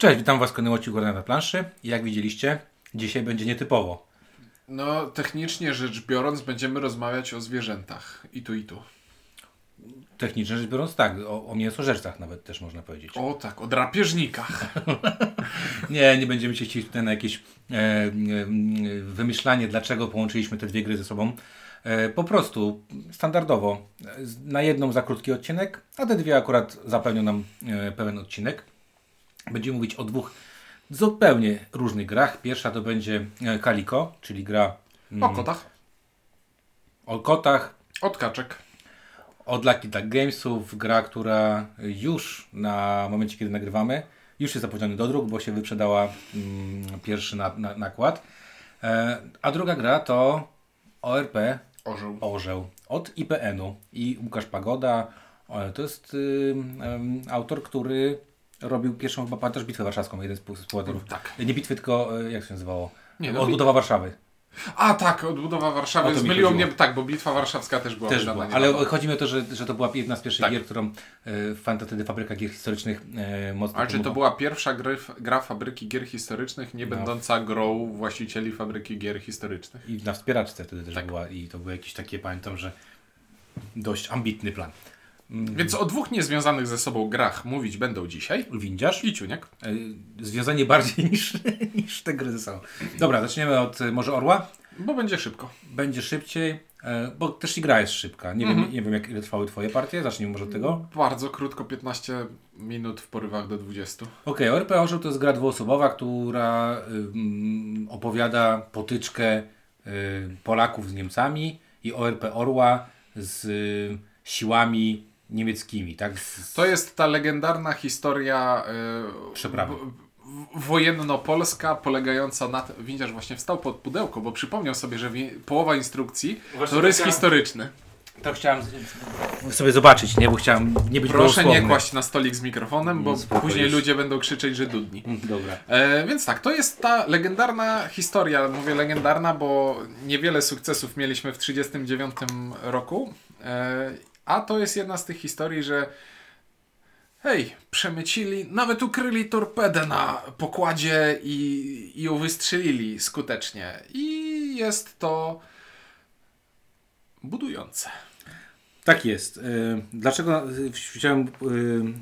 Cześć, witam Was w kolejnym odcinku na planszy. Jak widzieliście, dzisiaj będzie nietypowo. No, technicznie rzecz biorąc, będziemy rozmawiać o zwierzętach. I tu, i tu. Technicznie rzecz biorąc, tak, o, o mięsożercach nawet też można powiedzieć. O tak, o drapieżnikach. Nie, nie będziemy się chcieli tutaj na jakieś e, e, wymyślanie, dlaczego połączyliśmy te dwie gry ze sobą. E, po prostu, standardowo, na jedną za krótki odcinek, a te dwie akurat zapewnią nam e, pełen odcinek. Będziemy mówić o dwóch zupełnie różnych grach. Pierwsza to będzie e, Calico, czyli gra O kotach. o kotach, Od kaczek. od Lucky Duck Gamesów, gra, która już na momencie, kiedy nagrywamy, już jest zapowiedziany do druk, bo się wyprzedała mm, pierwszy na, na, nakład. E, a druga gra to ORP Orzeł. Orzeł od IPN-u i Łukasz Pagoda. e, To jest y, em, autor, który robił pierwszą chyba pamiętasz bitwę warszawską, jeden z współ- współautorów. Tak. Nie bitwy, tylko e, jak się nazywało? Nie, no, Odbudowa Warszawy. A tak, odbudowa Warszawy. Zmyliło mnie, tak, bo Bitwa Warszawska też była Też była, ale chodzi mi o to, że, że to była jedna z pierwszych Tak. gier, którą e, Fanta wtedy fabryka gier historycznych e, mocno Ale czy to była pierwsza gry, gra fabryki gier historycznych, nie No. będąca grą właścicieli fabryki gier historycznych? I na wspieraczce wtedy też Tak. była i to były jakieś takie, pamiętam, że dość ambitny plan. Mm, Więc o dwóch niezwiązanych ze sobą grach mówić będą dzisiaj. Windziarz, I Ciuniek. e, związanie bardziej niż, niż te gry ze sobą. Dobra, zaczniemy od e, może Orła. Bo będzie szybko. Będzie szybciej, e, bo też i gra jest szybka. Nie, Mhm. wiem, nie wiem, jak ile trwały Twoje partie, zacznijmy może od tego. Bardzo krótko, 15 minut w porywach do 20. Okej, ORP Orzeł to jest gra dwuosobowa, która ym, opowiada potyczkę y, Polaków z Niemcami i ORP Orła z y, siłami niemieckimi, tak? Z, To jest ta legendarna historia yy, Przeprawy. wojenno-polska polegająca na... Windziarz właśnie wstał pod pudełko, bo przypomniał sobie, że połowa instrukcji Właśnie to rys taka- historyczny. To chciałem sobie zobaczyć, nie? Bo chciałem nie być Proszę nie kłaść na stolik z mikrofonem, bo No, spoko później już. ludzie będą krzyczeć, że dudni. Mm, Dobra. E, więc tak, to jest ta legendarna historia. Mówię legendarna, bo niewiele sukcesów mieliśmy w 1939 roku. E, a to jest jedna z tych historii, że hej, przemycili, nawet ukryli torpedę na pokładzie i, i ją wystrzelili skutecznie. I jest to budujące. Tak jest. Y, Dlaczego y, wziąłem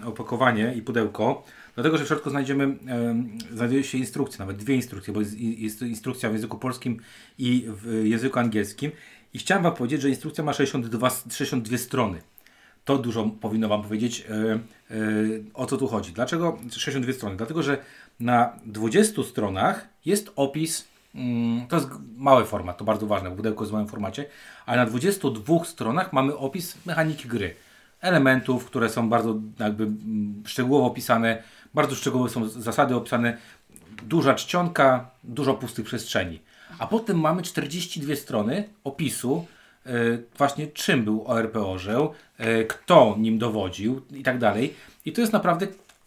y, opakowanie i pudełko? Dlatego, że w środku znajdziemy, y, znajduje się instrukcja, nawet dwie instrukcje, bo jest, instrukcja w języku polskim i w języku angielskim. I chciałem Wam powiedzieć, że instrukcja ma 62, 62 strony. To dużo powinno Wam powiedzieć, y, y, o co tu chodzi. Dlaczego 62 strony? Dlatego, że na 20 stronach jest opis, mm, to jest mały format, to bardzo ważne, pudełko jest w małym formacie, ale na 22 stronach mamy opis mechaniki gry. Elementów, które są bardzo jakby mm, szczegółowo opisane, bardzo szczegółowo są zasady opisane, duża czcionka, dużo pustych przestrzeni. A potem mamy 42 strony opisu e, właśnie czym był ORP Orzeł, e, kto nim dowodził i tak dalej. I to jest naprawdę,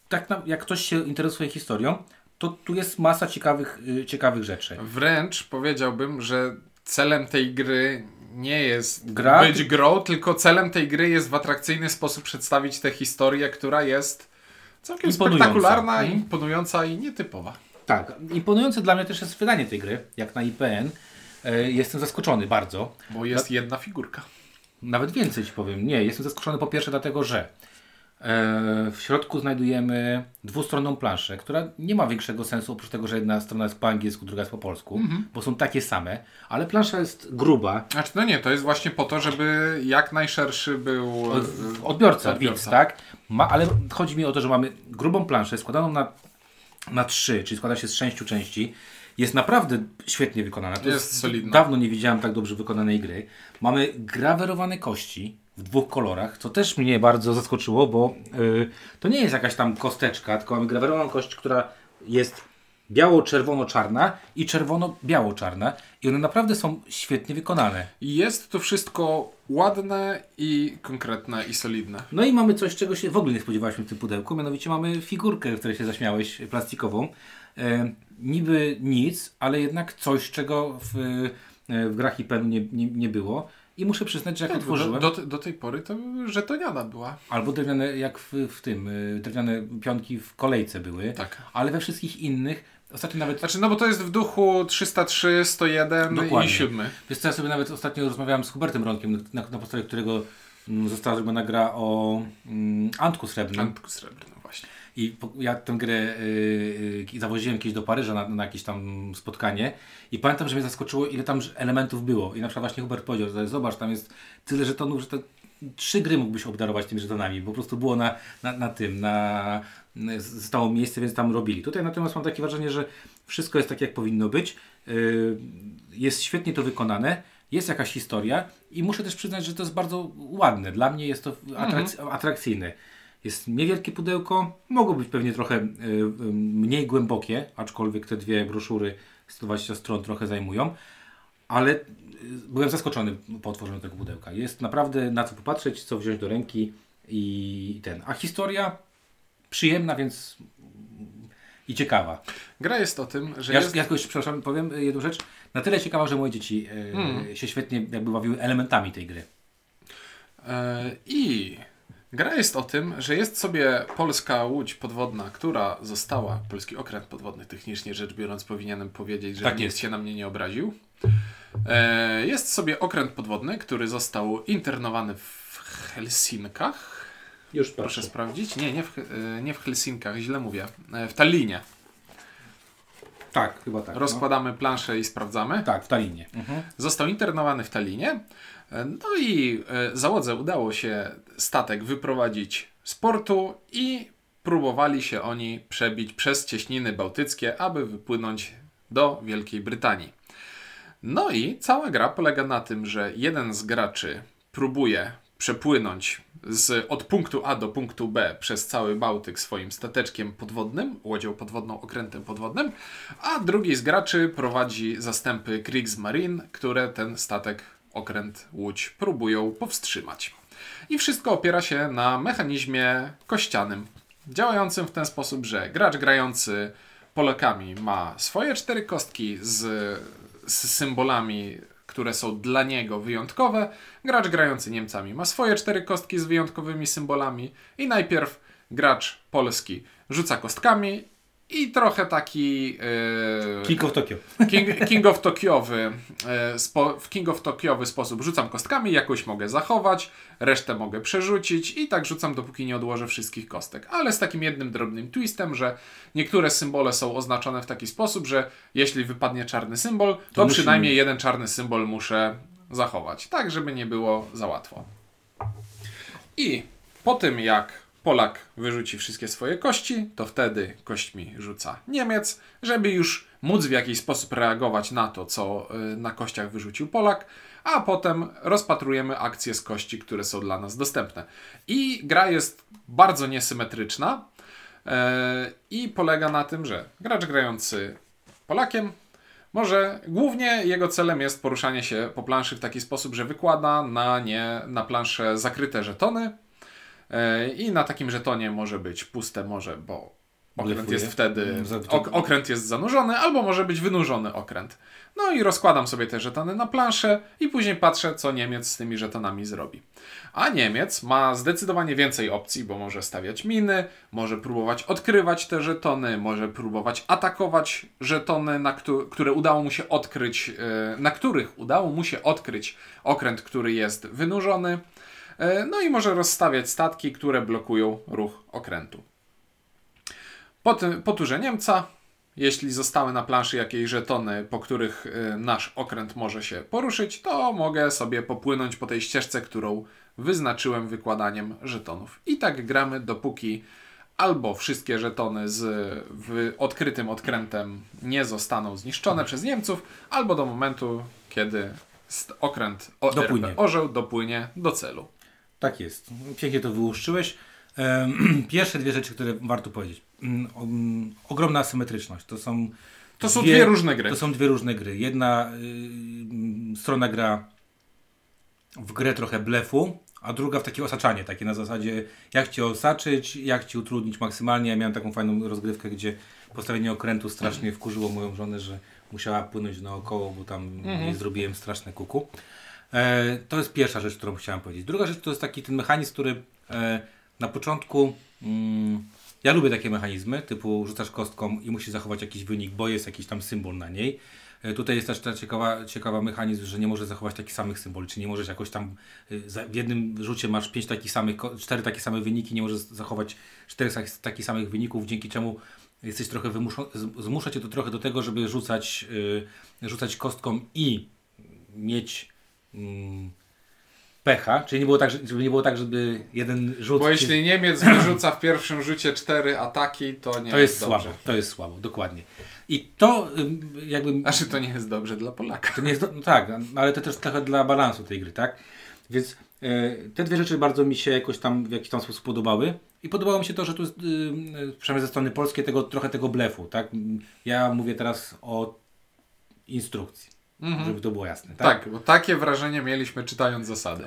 tak jak ktoś się interesuje historią, to tu jest masa ciekawych, e, ciekawych rzeczy. Wręcz powiedziałbym, że celem tej gry nie jest Gra? być grą, tylko celem tej gry jest w atrakcyjny sposób przedstawić tę historię, która jest całkiem Imponująca. spektakularna, Mhm. imponująca i nietypowa. Tak, imponujące dla mnie też jest wydanie tej gry, jak na IPN. E, Jestem zaskoczony bardzo. Bo jest jedna figurka. Nawet więcej ci powiem. Nie, jestem zaskoczony po pierwsze dlatego, że e, w środku znajdujemy dwustronną planszę, która nie ma większego sensu oprócz tego, że jedna strona jest po angielsku, druga jest po polsku, Mhm. bo są takie same, ale plansza jest gruba. Znaczy, no nie, to jest właśnie po to, żeby jak najszerszy był Od- Odbiorca, odbiorca. widz, tak? Ma, ale chodzi mi o to, że mamy grubą planszę składaną na, na trzy, czyli składa się z sześciu części. Jest naprawdę świetnie wykonana. To Jest solidna. Dawno nie widziałem tak dobrze wykonanej gry. Mamy grawerowane kości w dwóch kolorach, co też mnie bardzo zaskoczyło, bo y, to nie jest jakaś tam kosteczka, tylko mamy grawerowaną kość, która jest biało-czerwono-czarna i czerwono-biało-czarna i one naprawdę są świetnie wykonane. Jest to wszystko ładne i konkretne i solidne. No i mamy coś, czego się w ogóle nie spodziewaliśmy w tym pudełku, mianowicie mamy figurkę, w której się zaśmiałeś, plastikową. E, niby nic, ale jednak coś, czego w, e, w grach IPN nie, nie, nie było. I muszę przyznać, że jak Tak, otworzyłem, do, do, do tej pory to żetoniana była. albo drewniane, jak w, w tym, y, drewniane pionki w kolejce były, Tak. ale we wszystkich innych, ostatnio nawet, Znaczy, no bo to jest w duchu 303, 101 Dokładnie. i 7. wiesz co, ja sobie nawet ostatnio rozmawiałem z Hubertem Ronkiem, na, na podstawie którego mm, została zrobiona gra o mm, Antku Srebrnym. Antku srebrny, właśnie. I po, ja tę grę y, y, zawoziłem kiedyś do Paryża na, na jakieś tam spotkanie i pamiętam, że mnie zaskoczyło, ile tam elementów było. I na przykład właśnie Hubert powiedział, że zobacz, tam jest tyle żetonów, że to trzy gry mógłbyś obdarować tymi żetonami. Po prostu było na, na, na tym, na, na, zostało miejsce, więc tam robili. Tutaj natomiast mam takie wrażenie, że wszystko jest tak, jak powinno być. Y, jest świetnie to wykonane. Jest jakaś historia i muszę też przyznać, że to jest bardzo ładne. Dla mnie jest to atrak- atrakcyjne. Jest niewielkie pudełko, mogło być pewnie trochę y, y, mniej głębokie, aczkolwiek te dwie broszury 120 stron trochę zajmują, ale y, byłem zaskoczony po otworzeniu tego pudełka. Jest naprawdę na co popatrzeć, co wziąć do ręki i ten. A historia przyjemna, więc i ciekawa. Gra jest o tym, że Ja, jest... ja jeszcze, przepraszam, powiem jedną rzecz. Na tyle ciekawa, że moje dzieci y, Hmm. się świetnie jakby bawiły elementami tej gry. E, I gra jest o tym, że jest sobie polska łódź podwodna, która została, polski okręt podwodny, technicznie rzecz biorąc, powinienem powiedzieć, że Tak nikt jest. się na mnie nie obraził. E, Jest sobie okręt podwodny, który został internowany w Helsinkach. Już Proszę sprawdzić. Nie, nie w, e, nie w Helsinkach, źle mówię. E, W Tallinie. Tak, chyba tak. no. Rozkładamy planszę i sprawdzamy. Tak, w Talinie. Został internowany w Tallinie. No i załodze udało się statek wyprowadzić z portu i próbowali się oni przebić przez cieśniny bałtyckie, aby wypłynąć do Wielkiej Brytanii. No i cała gra polega na tym, że jeden z graczy próbuje przepłynąć z, od punktu A do punktu B przez cały Bałtyk swoim stateczkiem podwodnym, łodzią podwodną, okrętem podwodnym, a drugi z graczy prowadzi zastępy Kriegsmarine, które ten statek, okręt, łódź próbują powstrzymać. I wszystko opiera się na mechanizmie kościanym, działającym w ten sposób, że gracz grający Polakami ma swoje cztery kostki z, z symbolami, które są dla niego wyjątkowe. Gracz grający Niemcami ma swoje cztery kostki z wyjątkowymi symbolami. I najpierw gracz polski rzuca kostkami i trochę taki. Yy, King of Tokyo. King, King of Tokiowy, e, spo, w King of Tokiowy sposób rzucam kostkami, jakoś mogę zachować, resztę mogę przerzucić i tak rzucam, dopóki nie odłożę wszystkich kostek. Ale z takim jednym drobnym twistem, że niektóre symbole są oznaczone w taki sposób, że jeśli wypadnie czarny symbol, to, To przynajmniej jeden czarny symbol muszę zachować, tak żeby nie było za łatwo. I po tym jak Polak wyrzuci wszystkie swoje kości, to wtedy kośćmi rzuca Niemiec, żeby już móc w jakiś sposób reagować na to, co y, na kościach wyrzucił Polak, a potem rozpatrujemy akcje z kości, które są dla nas dostępne. I gra jest bardzo niesymetryczna e, i polega na tym, że gracz grający Polakiem może głównie jego celem jest poruszanie się po planszy w taki sposób, że wykłada na nie na planszę zakryte żetony i na takim żetonie może być puste morze, bo okręt Blefuje. jest wtedy Mm, ok, okręt jest zanurzony, albo może być wynurzony okręt. No i rozkładam sobie te żetony na planszę i później patrzę, co Niemiec z tymi żetonami zrobi. A Niemiec ma zdecydowanie więcej opcji, bo może stawiać miny, może próbować odkrywać te żetony, może próbować atakować żetony, na któ- które udało mu się odkryć, e, na których udało mu się odkryć okręt, który jest wynurzony. E, No i może rozstawiać statki, które blokują ruch okrętu. Po, tym, po turze Niemca, jeśli zostały na planszy jakieś żetony, po których y, nasz okręt może się poruszyć, to mogę sobie popłynąć po tej ścieżce, którą wyznaczyłem wykładaniem żetonów. I tak gramy, dopóki albo wszystkie żetony z w odkrytym odkrętem nie zostaną zniszczone przez Niemców, albo do momentu, kiedy okręt ORP Dopłynie. orzeł dopłynie do celu. Tak jest. Pięknie to wyłuszczyłeś. Pierwsze dwie rzeczy, które warto powiedzieć. Mm, mm, Ogromna asymetryczność. To są, To są dwie różne gry. To są dwie różne gry. Jedna y, strona gra w grę trochę blefu, a druga w takie osaczanie, takie na zasadzie jak cię osaczyć, jak ci utrudnić maksymalnie. Ja miałem taką fajną rozgrywkę, gdzie postawienie okrętu strasznie wkurzyło moją żonę, że musiała płynąć naokoło, bo tam Mhm. zrobiłem straszne kuku. E, to jest pierwsza rzecz, którą chciałem powiedzieć. Druga rzecz to jest taki ten mechanizm, który e, na początku. Mm, ja lubię takie mechanizmy, typu rzucasz kostką i musisz zachować jakiś wynik, bo jest jakiś tam symbol na niej. E, tutaj jest też ta ciekawa, ciekawa mechanizm, że nie możesz zachować takich samych symboli, czy nie możesz jakoś tam za- w jednym rzucie masz pięć takich samych, cztery takie same wyniki, nie możesz zachować czterech takich samych wyników, dzięki czemu jesteś trochę wymuszony, zmusza cię to trochę do tego, żeby rzucać, y, rzucać kostką i mieć pecha, czyli nie było tak, że- żeby nie było tak, żeby jeden rzut... Bo jeśli Niemiec wyrzuca w pierwszym rzucie cztery ataki, to nie to jest dobrze. słabo, to jest słabo, dokładnie. I to jakby... Znaczy to nie jest dobrze dla Polaka. To nie jest, do, no tak, ale to też trochę dla balansu tej gry, tak? Więc e, te dwie rzeczy bardzo mi się jakoś tam w jakiś tam sposób podobały. I podobało mi się to, że tu jest, y, przynajmniej ze strony polskiej, tego, trochę tego blefu, tak? Ja mówię teraz o instrukcji, żeby to było jasne, tak? Tak, bo takie wrażenie mieliśmy czytając zasady.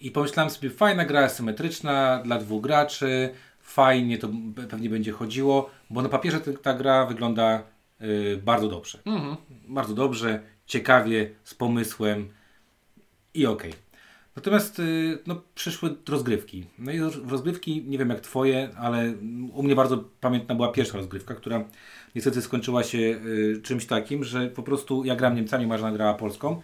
I pomyślałem sobie, fajna gra symetryczna dla dwóch graczy, fajnie to pe- pewnie będzie chodziło, bo na papierze ta- gra wygląda y, bardzo dobrze. Mhm. Bardzo dobrze, ciekawie, z pomysłem i okej. Natomiast y, no, przyszły rozgrywki. No i roz- rozgrywki, nie wiem jak twoje, ale u mnie bardzo pamiętna była pierwsza rozgrywka, która niestety skończyła się y, czymś takim, że po prostu ja gram Niemcami, Marzena grała Polską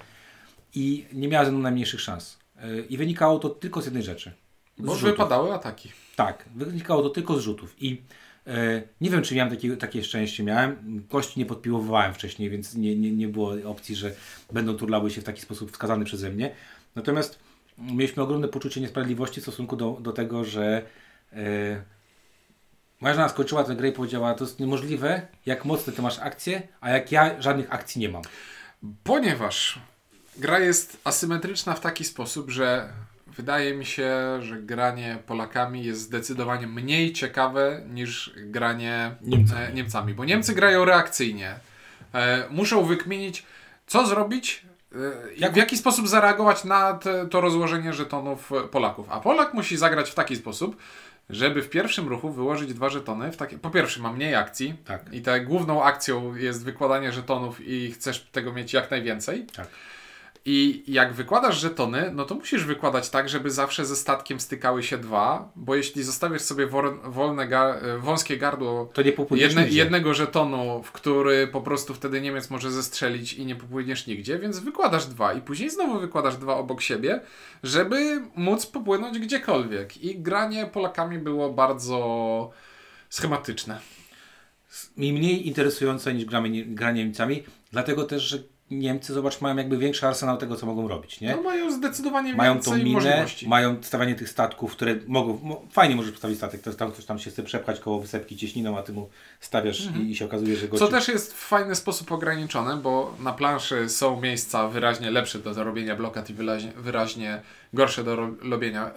i nie miała ze mną najmniejszych szans. Y, I wynikało to tylko z jednej rzeczy. Z Bo rzutów. wypadały ataki. Tak, wynikało to tylko z rzutów. I e, nie wiem, czy miałem takie, takie szczęście. Miałem. Kości nie podpiłowywałem wcześniej, więc nie, nie, nie było opcji, że będą turlały się w taki sposób wskazany przeze mnie. Natomiast mieliśmy ogromne poczucie niesprawiedliwości w stosunku do, do tego, że e, moja żona skończyła tę grę i powiedziała, to jest niemożliwe, jak mocne ty masz akcje, a jak ja żadnych akcji nie mam. Ponieważ gra jest asymetryczna w taki sposób, że wydaje mi się, że granie Polakami jest zdecydowanie mniej ciekawe niż granie Niemcami. e, Niemcami. Bo Niemcy grają reakcyjnie. E, muszą wykminić, co zrobić, e, w jaki sposób zareagować na to rozłożenie żetonów Polaków. A Polak musi zagrać w taki sposób, żeby w pierwszym ruchu wyłożyć dwa żetony. W takie, po pierwsze, ma mniej akcji. Tak. I ta główną akcją jest wykładanie żetonów i chcesz tego mieć jak najwięcej. Tak. I jak wykładasz żetony, no to musisz wykładać tak, żeby zawsze ze statkiem stykały się dwa, bo jeśli zostawisz sobie wolne ga, e, wąskie gardło To nie popłyniesz jedne, jednego żetonu, w który po prostu wtedy Niemiec może zestrzelić i nie popłyniesz nigdzie, więc wykładasz dwa i później znowu wykładasz dwa obok siebie, żeby móc popłynąć gdziekolwiek. I granie Polakami było bardzo schematyczne. mi mniej interesujące niż gramy, gra Niemcami, dlatego też, że Niemcy, zobacz, mają jakby większy arsenał tego, co mogą robić, nie? No mają zdecydowanie mają więcej tą minę, możliwości. mają stawianie tych statków, które mogą, mo, fajnie możesz postawić statek, to tam ktoś tam się chce przepchać koło wysepki cieśniną, a ty mu stawiasz i, i się okazuje, że Mhm. Co gościu... też jest w fajny sposób ograniczone, bo na planszy są miejsca wyraźnie lepsze do zarobienia blokad i wyraźnie, wyraźnie gorsze do ro- robienia,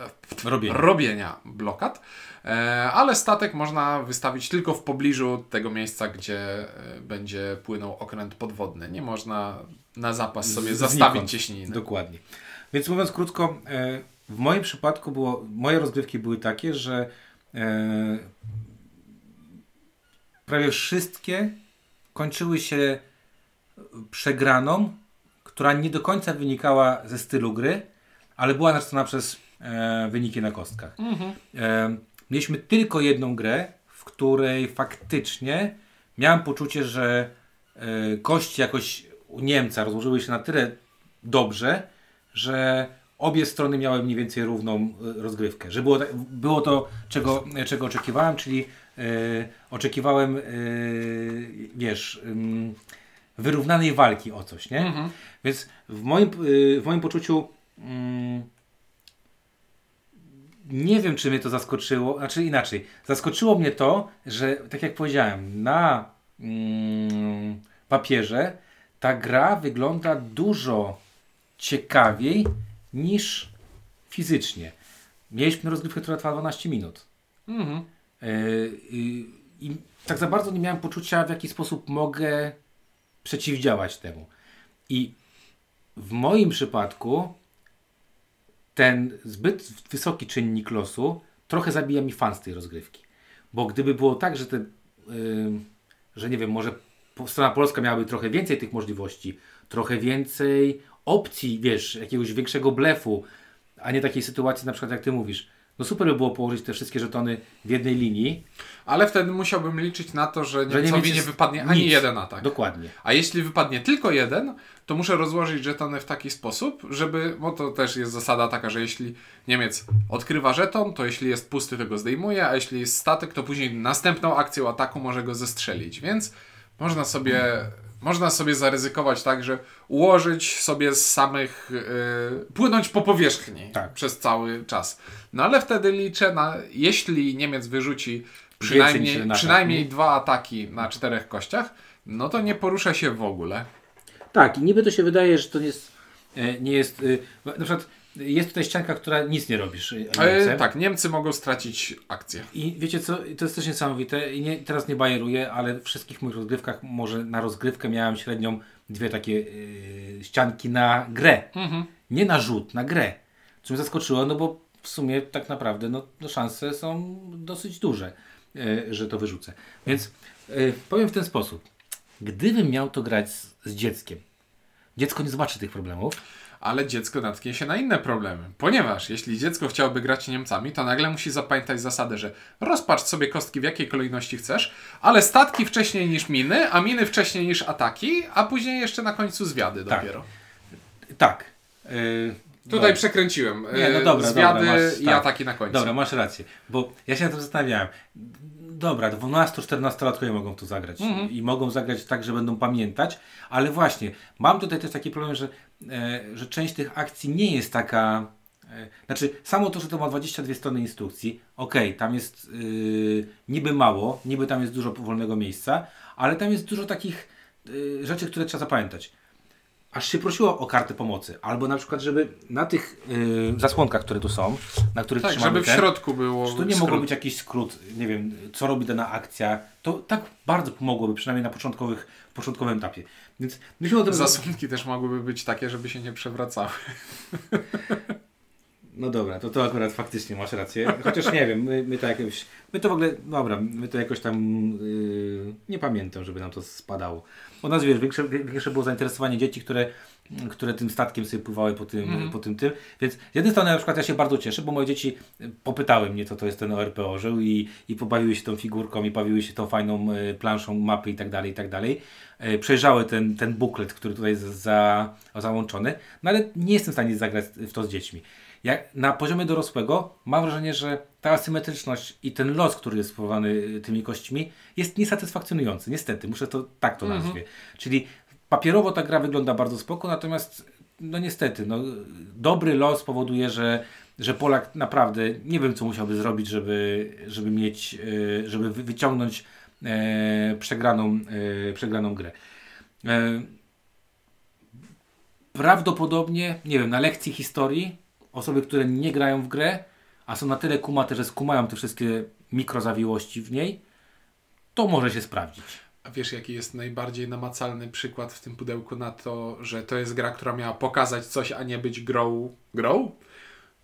Robienia. robienia blokad, ale statek można wystawić tylko w pobliżu tego miejsca, gdzie e, będzie płynął okręt podwodny. Nie można na zapas sobie zastawić cieśniny. Dokładnie. Więc mówiąc krótko, e, w moim przypadku było, moje rozgrywki były takie, że e, prawie wszystkie kończyły się przegraną, która nie do końca wynikała ze stylu gry, ale była narzucona przez e, wyniki na kostkach. E, mieliśmy tylko jedną grę, w której faktycznie miałem poczucie, że e, kości jakoś u Niemca rozłożyły się na tyle dobrze, że obie strony miały mniej więcej równą e, rozgrywkę. Że było, było to, czego, czego oczekiwałem, czyli e, oczekiwałem, wiesz, wyrównanej walki o coś, nie? Mhm. Więc w moim, w moim poczuciu mm, nie wiem, czy mnie to zaskoczyło, znaczy inaczej. Zaskoczyło mnie to, że tak jak powiedziałem, na mm, papierze ta gra wygląda dużo ciekawiej niż fizycznie. Mieliśmy rozgrywkę, która trwała 12 minut. Mhm. Yy, yy, I tak za bardzo nie miałem poczucia, w jaki sposób mogę przeciwdziałać temu. I w moim przypadku ten zbyt wysoki czynnik losu trochę zabija mi fan z tej rozgrywki. Bo gdyby było tak, że te, yy, że nie wiem, może strona polska miałaby trochę więcej tych możliwości, trochę więcej opcji, wiesz, jakiegoś większego blefu, a nie takiej sytuacji na przykład jak ty mówisz. No super by było położyć te wszystkie żetony w jednej linii. Ale wtedy musiałbym liczyć na to, że Że Niemcowi Niemiec nie wypadnie ani nic. jeden atak. Dokładnie. A jeśli wypadnie tylko jeden, to muszę rozłożyć żetony w taki sposób, żeby, bo to też jest zasada taka, że jeśli Niemiec odkrywa żeton, to jeśli jest pusty, to go zdejmuje, a jeśli jest statek, to później następną akcją ataku może go zestrzelić. Więc można sobie, można sobie zaryzykować tak, że ułożyć sobie z samych, yy, płynąć po powierzchni Tak. przez cały czas. No ale wtedy liczę na, jeśli Niemiec wyrzuci przynajmniej, przynajmniej nie? dwa ataki na czterech kościach, no to nie porusza się w ogóle. Tak, i niby to się wydaje, że to nie jest, e, nie jest e, na przykład jest tutaj ścianka, która nic nie robisz. e, tak, Niemcy mogą stracić akcję. I wiecie co, to jest też niesamowite i nie, teraz nie bajeruję, ale w wszystkich moich rozgrywkach, może na rozgrywkę miałem średnią dwie takie e, ścianki na grę. Nie na rzut, na grę. Co mnie zaskoczyło, no bo w sumie tak naprawdę no, no szanse są dosyć duże, e, że to wyrzucę. Więc e, powiem w ten sposób. Gdybym miał to grać z, z dzieckiem, dziecko nie zobaczy tych problemów, Ale dziecko natknie się na inne problemy. Ponieważ jeśli dziecko chciałoby grać Niemcami, to nagle musi zapamiętać zasadę, że rozpacz sobie kostki w jakiej kolejności chcesz, ale statki wcześniej niż miny, a miny wcześniej niż ataki, a później jeszcze na końcu zwiady Tak. dopiero. tak. e, Tutaj no. przekręciłem. Nie, no Yy, dobra, zwiady dobra, masz- i tak. ataki na końcu. Dobra, masz rację, bo ja się na tym zastanawiałem. Dobra, 12-14-latkowie mogą to zagrać Mhm. i mogą zagrać tak, że będą pamiętać, ale właśnie, mam tutaj też taki problem, że, e, że część tych akcji nie jest taka. E, znaczy, samo to, że to ma 22 strony instrukcji, okej, tam jest y, niby mało, niby tam jest dużo wolnego miejsca, ale tam jest dużo takich y, rzeczy, które trzeba zapamiętać aż się prosiło o kartę pomocy. Albo na przykład, żeby na tych y, zasłonkach, które tu są, na których Tak, trzymamy żeby w ten, środku było. czy to nie skrót. mogło być jakiś skrót, nie wiem, co robi dana akcja, to tak bardzo pomogłoby, przynajmniej na początkowych, początkowym etapie. Więc myśmy o tym... Zasłonki też mogłyby być takie, żeby się nie przewracały. No dobra, to to akurat faktycznie masz rację. Chociaż nie wiem, my, my to jakoś. My to w ogóle. Dobra, my to jakoś tam. Yy, nie pamiętam, żeby nam to spadało. U nas wiesz, większe, większe było zainteresowanie dzieci, które, które tym statkiem sobie pływały po tym, po tym tym. Więc z jednej strony na przykład ja się bardzo cieszę, bo moje dzieci popytały mnie, co to jest ten ORP Orzeł i, i pobawiły się tą figurką i bawiły się tą fajną y, planszą mapy i tak dalej, i tak dalej. Y, Przejrzały ten, ten buklet, który tutaj jest za, załączony, no ale nie jestem w stanie zagrać w to z dziećmi. Jak na poziomie dorosłego mam wrażenie, że ta asymetryczność i ten los, który jest spowodowany tymi kośćmi, jest niesatysfakcjonujący. Niestety, muszę to tak to nazwie. Czyli papierowo ta gra wygląda bardzo spoko, natomiast no niestety, no, dobry los powoduje, że, że Polak naprawdę nie wiem, co musiałby zrobić, żeby, żeby mieć, y, żeby wy- wyciągnąć e, przegraną, e, przegraną grę. E, prawdopodobnie, nie wiem, na lekcji historii osoby, które nie grają w grę, a są na tyle kumate, że skumają te wszystkie mikrozawiłości w niej, to może się sprawdzić. A wiesz, jaki jest najbardziej namacalny przykład w tym pudełku na to, że to jest gra, która miała pokazać coś, a nie być grą? grą?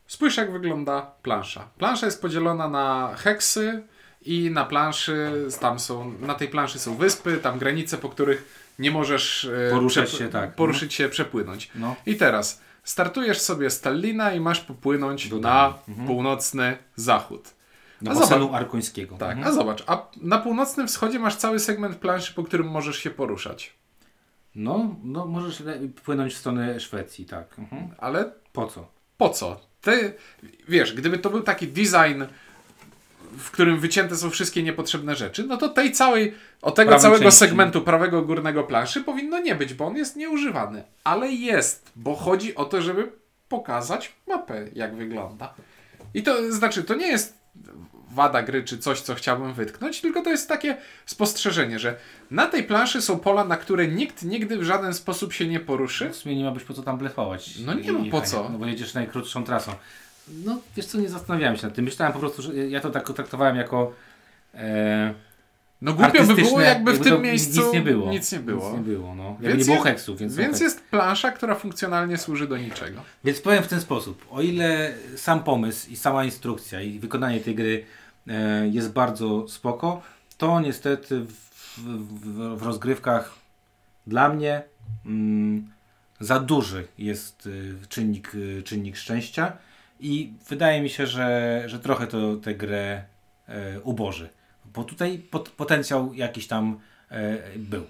Spójrz, jak wygląda plansza. Plansza jest podzielona na heksy i na planszy, tam są, na tej planszy są wyspy, tam granice, po których nie możesz e, Poruszać się, tak. poruszyć się, przepłynąć. No. I teraz startujesz sobie z Tallina i masz popłynąć na Dublin. północny zachód. Do A zobacz- arkońskiego. Tak, Mhm. a zobacz, a na północnym wschodzie masz cały segment planszy, po którym możesz się poruszać. No, no możesz płynąć w stronę Szwecji, tak. Mhm. Ale Po co? po co? Ty, wiesz, gdyby to był taki design, w którym wycięte są wszystkie niepotrzebne rzeczy, no to tej całej, o tego Prawej całego części. segmentu prawego górnego planszy powinno nie być, bo on jest nieużywany. Ale jest, bo chodzi o to, żeby pokazać mapę, jak wygląda. I to znaczy, to nie jest wada gry, czy coś, co chciałbym wytknąć, tylko to jest takie spostrzeżenie, że na tej planszy są pola, na które nikt nigdy w żaden sposób się nie poruszy. W sumie nie ma być po co tam blefować. No nie ma po co. No bo jedziesz najkrótszą trasą. No wiesz co, nie zastanawiałem się nad tym. Myślałem po prostu, że ja to tak traktowałem jako e, No głupio by było, jakby w to tym miejscu nic nie było. Nic nie było. Nic nie było, no. Jakby Więc nie było jest- heksów, więc, Więc jest plansza, która funkcjonalnie służy do niczego. Więc powiem w ten sposób. O ile sam pomysł i sama instrukcja i wykonanie tej gry e, jest bardzo spoko, to niestety w, w, w rozgrywkach dla mnie mm, za duży jest y, czynnik, y, czynnik szczęścia i wydaje mi się, że, że trochę to tę grę e, uboży. Bo tutaj pot, potencjał jakiś tam e, był.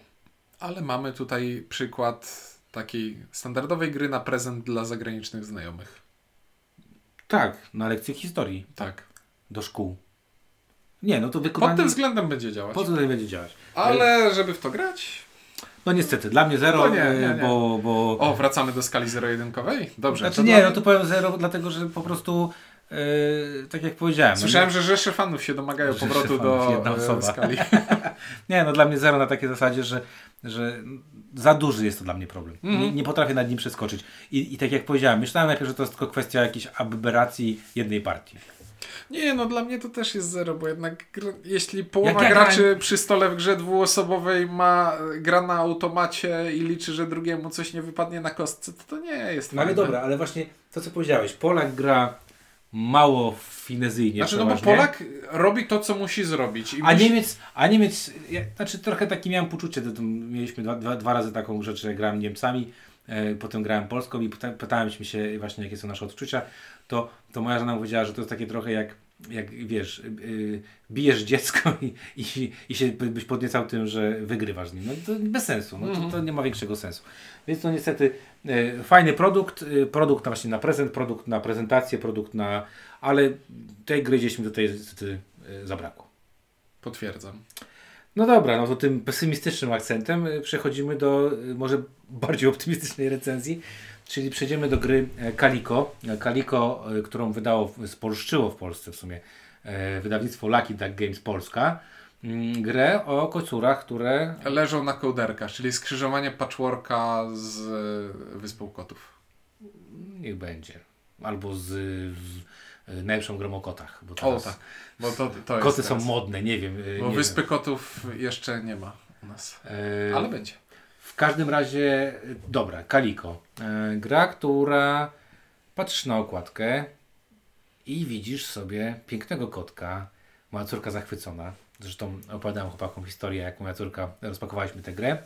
Ale mamy tutaj przykład takiej standardowej gry na prezent dla zagranicznych znajomych. Tak, na lekcje historii Tak. do szkół. Nie, no to Pod wykonanie... tym względem będzie działać. Po co tutaj będzie działać? Ale żeby w to grać. No niestety, dla mnie zero, No nie, nie, e, nie. bo... bo... O, wracamy do skali zero-jedynkowej? Dobrze. Znaczy to nie, dla- no to powiem zero, dlatego że po prostu e, tak jak powiedziałem. no Słyszałem, nie, że rzesze fanów się domagają powrotu do e, skali. nie, no dla mnie zero na takiej zasadzie, że, że za duży jest to dla mnie problem. Mhm. Nie, nie potrafię nad nim przeskoczyć. I, I tak jak powiedziałem, myślałem najpierw, że to jest tylko kwestia jakiejś aberracji jednej partii. Nie, no dla mnie to też jest zero, bo jednak jeśli połowa Jak ja graczy przy stole w grze dwuosobowej ma gra na automacie i liczy, że drugiemu coś nie wypadnie na kostce, to to nie jest No ale dobra, ale właśnie to co powiedziałeś, Polak gra mało finezyjnie Znaczy, no bo przeważnie. Polak robi to, co musi zrobić. A musi... Niemiec, a Niemiec, ja, znaczy trochę takie miałem poczucie, to, to mieliśmy dwa, dwa, dwa razy taką rzecz, że grałem Niemcami, e, potem grałem Polską i pyta, pytałeś się właśnie jakie są nasze odczucia, to, to moja żona powiedziała, że to jest takie trochę jak, jak wiesz, y, bijesz dziecko i, i, i się by- byś podniecał tym, że wygrywasz z nim. No to bez sensu, no, to, to nie ma większego sensu. Więc to niestety e, fajny produkt, produkt na właśnie na prezent, produkt na prezentację, produkt na... ale tej gry gdzieś mi tutaj niestety zabrakło. Potwierdzam. No dobra, no to tym pesymistycznym akcentem y, przechodzimy do y, może bardziej optymistycznej recenzji, czyli przejdziemy do gry e, Kaliko. E, Kaliko, y, którą wydało, spolszczyło w Polsce w sumie e, wydawnictwo Lucky Duck Games Polska. Mm, Grę o kocurach, które... Leżą na kołderkach, czyli skrzyżowanie patchworka z e, Wyspą Kotów. Niech będzie. Albo z, z najlepszą grą o kotach. Bo O teraz tak, bo to, to Koty są teraz. modne, nie wiem. Bo nie Wyspy wiem. Kotów jeszcze nie ma u nas. E, Ale będzie. W każdym razie, dobra, Kaliko. E, gra, która patrzysz na okładkę i widzisz sobie pięknego kotka. Moja córka zachwycona. Zresztą opowiadałem chłopakom historię, jak moja córka rozpakowaliśmy tę grę.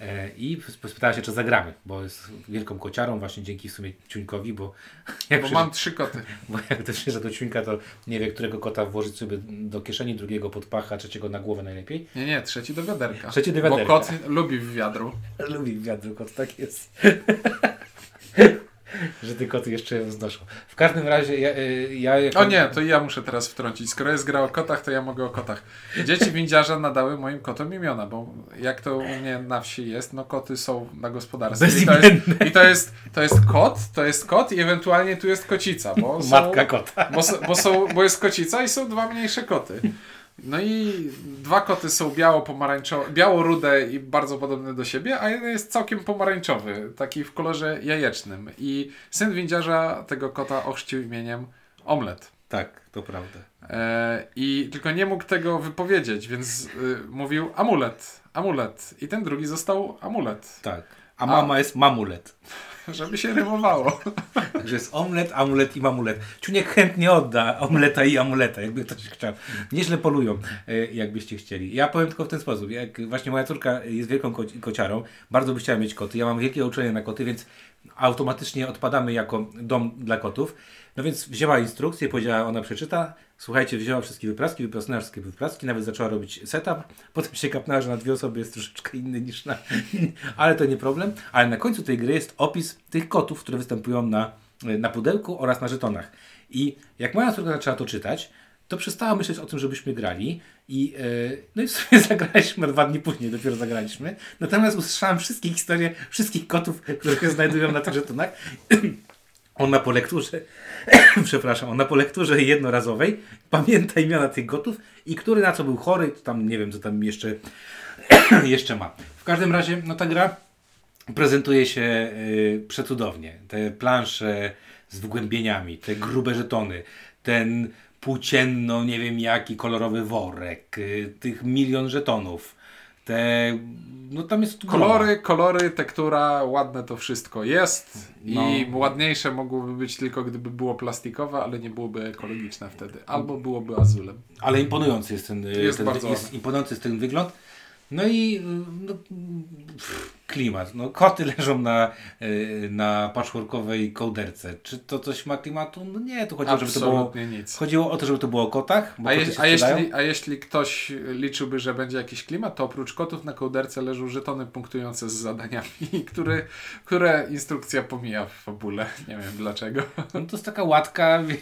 E, I spytała się, czy zagramy, bo jest wielką kociarą, właśnie dzięki w sumie Ciuńkowi, bo jak, Bo przyszedł- mam trzy koty. bo jak też że do Ciuńka, to nie wie, którego kota włożyć sobie do kieszeni, drugiego pod pacha, trzeciego na głowę najlepiej. Nie, nie, trzeci do wiaderka. Trzeci do Bo wiaderka. kot lubi w wiadru. Lubi wiatr kot, tak jest. Że te koty jeszcze ją znoszą. W każdym razie ja, y, ja jako... O nie, to ja muszę teraz wtrącić. Skoro jest gra o kotach, to ja mogę o kotach. Dzieci windziarza nadały moim kotom imiona, bo jak to u mnie na wsi jest, no koty są na gospodarstwie. I to jest, i to jest, to jest kot, to jest kot i ewentualnie tu jest kocica, bo są, Matka kota. bo, bo, są, bo jest kocica i są dwa mniejsze koty. No i dwa koty są biało-pomarańczowe, biało-rude i bardzo podobne do siebie, a jeden jest całkiem pomarańczowy, taki w kolorze jajecznym. I syn windziarza tego kota ochrzcił imieniem Omlet. Tak, to prawda. E, I tylko nie mógł tego wypowiedzieć, więc y, mówił amulet, amulet. I ten drugi został amulet, Tak. A mama jest mamulet. Żeby się rymowało. Także jest omlet, amulet i mamulet. Ciuniek chętnie odda omleta i amuleta, jakby ktoś chciał. Nieźle polują, e, jakbyście chcieli. Ja powiem tylko w ten sposób. Jak właśnie moja córka jest wielką ko- kociarą, bardzo by chciała mieć koty. Ja mam wielkie uczenie na koty, więc automatycznie odpadamy jako dom dla kotów. No więc wzięła instrukcję, powiedziała, ona przeczyta. Słuchajcie, wzięła wszystkie wypraski, wyprasnęła wszystkie wypraski, nawet zaczęła robić setup. Potem się kapnęła, że na dwie osoby jest troszeczkę inny niż na... Ale to nie problem. Ale na końcu tej gry jest opis tych kotów, które występują na, na pudełku oraz na żetonach. I jak moja córka zaczęła to czytać, to przestała myśleć o tym, żebyśmy grali i yy, no i w sumie zagraliśmy, dwa dni później dopiero zagraliśmy. Natomiast usłyszałem wszystkie historie wszystkich kotów, które się znajdują na tych żetonach. Ona po lekturze, przepraszam, ona po lekturze jednorazowej pamięta imiona tych gotów i który na co był chory, tam nie wiem, co tam jeszcze, jeszcze ma. W każdym razie, no ta gra prezentuje się y, przecudownie. Te plansze z wgłębieniami, te grube żetony, ten płócienno, nie wiem jaki kolorowy worek, y, tych milion żetonów, te, no tam jest Kolory, kolory, tektura, ładne to wszystko jest No. i ładniejsze mogłyby być tylko gdyby było plastikowe, ale nie byłoby ekologiczne wtedy. Albo byłoby azulem. Ale imponujący jest ten, Jest ten bardzo jest imponujący jest ten wygląd. No i y, no, pff, klimat. No, koty leżą na, y, na patchworkowej kołderce. Czy to coś ma klimatu? No nie, tu chodziło, żeby to było, Absolutnie nic. chodziło o to, żeby to było o kotach. Bo A, je, a, jeśli, a jeśli ktoś liczyłby, że będzie jakiś klimat, to oprócz kotów na kołderce leżą żetony punktujące z zadaniami, które, które instrukcja pomija w fabule. Nie wiem dlaczego. No to jest taka łatka, wie...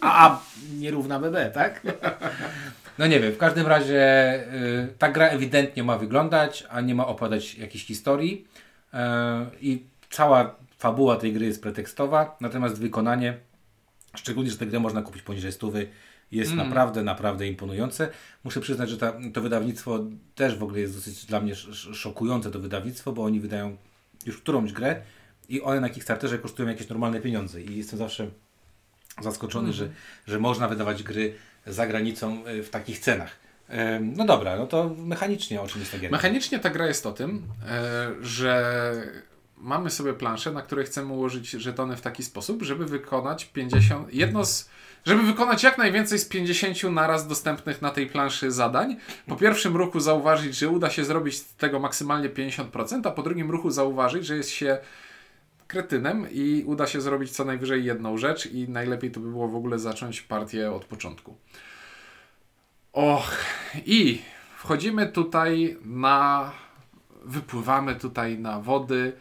A, nierówna BB, tak? No nie wiem, w każdym razie y, ta gra ewidentnie ma wyglądać, a nie ma opowiadać jakiejś historii. Y, I cała fabuła tej gry jest pretekstowa, natomiast wykonanie, szczególnie, że tę grę można kupić poniżej stówy, jest naprawdę, naprawdę imponujące. Muszę przyznać, że ta, to wydawnictwo też w ogóle jest dosyć dla mnie sz- szokujące to wydawnictwo, bo oni wydają już którąś grę i one na Kickstarterze kosztują jakieś normalne pieniądze i jestem zawsze zaskoczony, że, że można wydawać gry za granicą y, w takich cenach. No dobra, no to mechanicznie o czym jest ta gierka? Mechanicznie ta gra jest o tym, e, że mamy sobie planszę, na której chcemy ułożyć żetony w taki sposób, żeby wykonać 50, jedno z, żeby wykonać jak najwięcej z 50 naraz dostępnych na tej planszy zadań. Po pierwszym ruchu zauważyć, że uda się zrobić tego maksymalnie 50%, a po drugim ruchu zauważyć, że jest się kretynem i uda się zrobić co najwyżej jedną rzecz i najlepiej to by było w ogóle zacząć partię od początku. Och, i wchodzimy tutaj na. Wypływamy tutaj na wody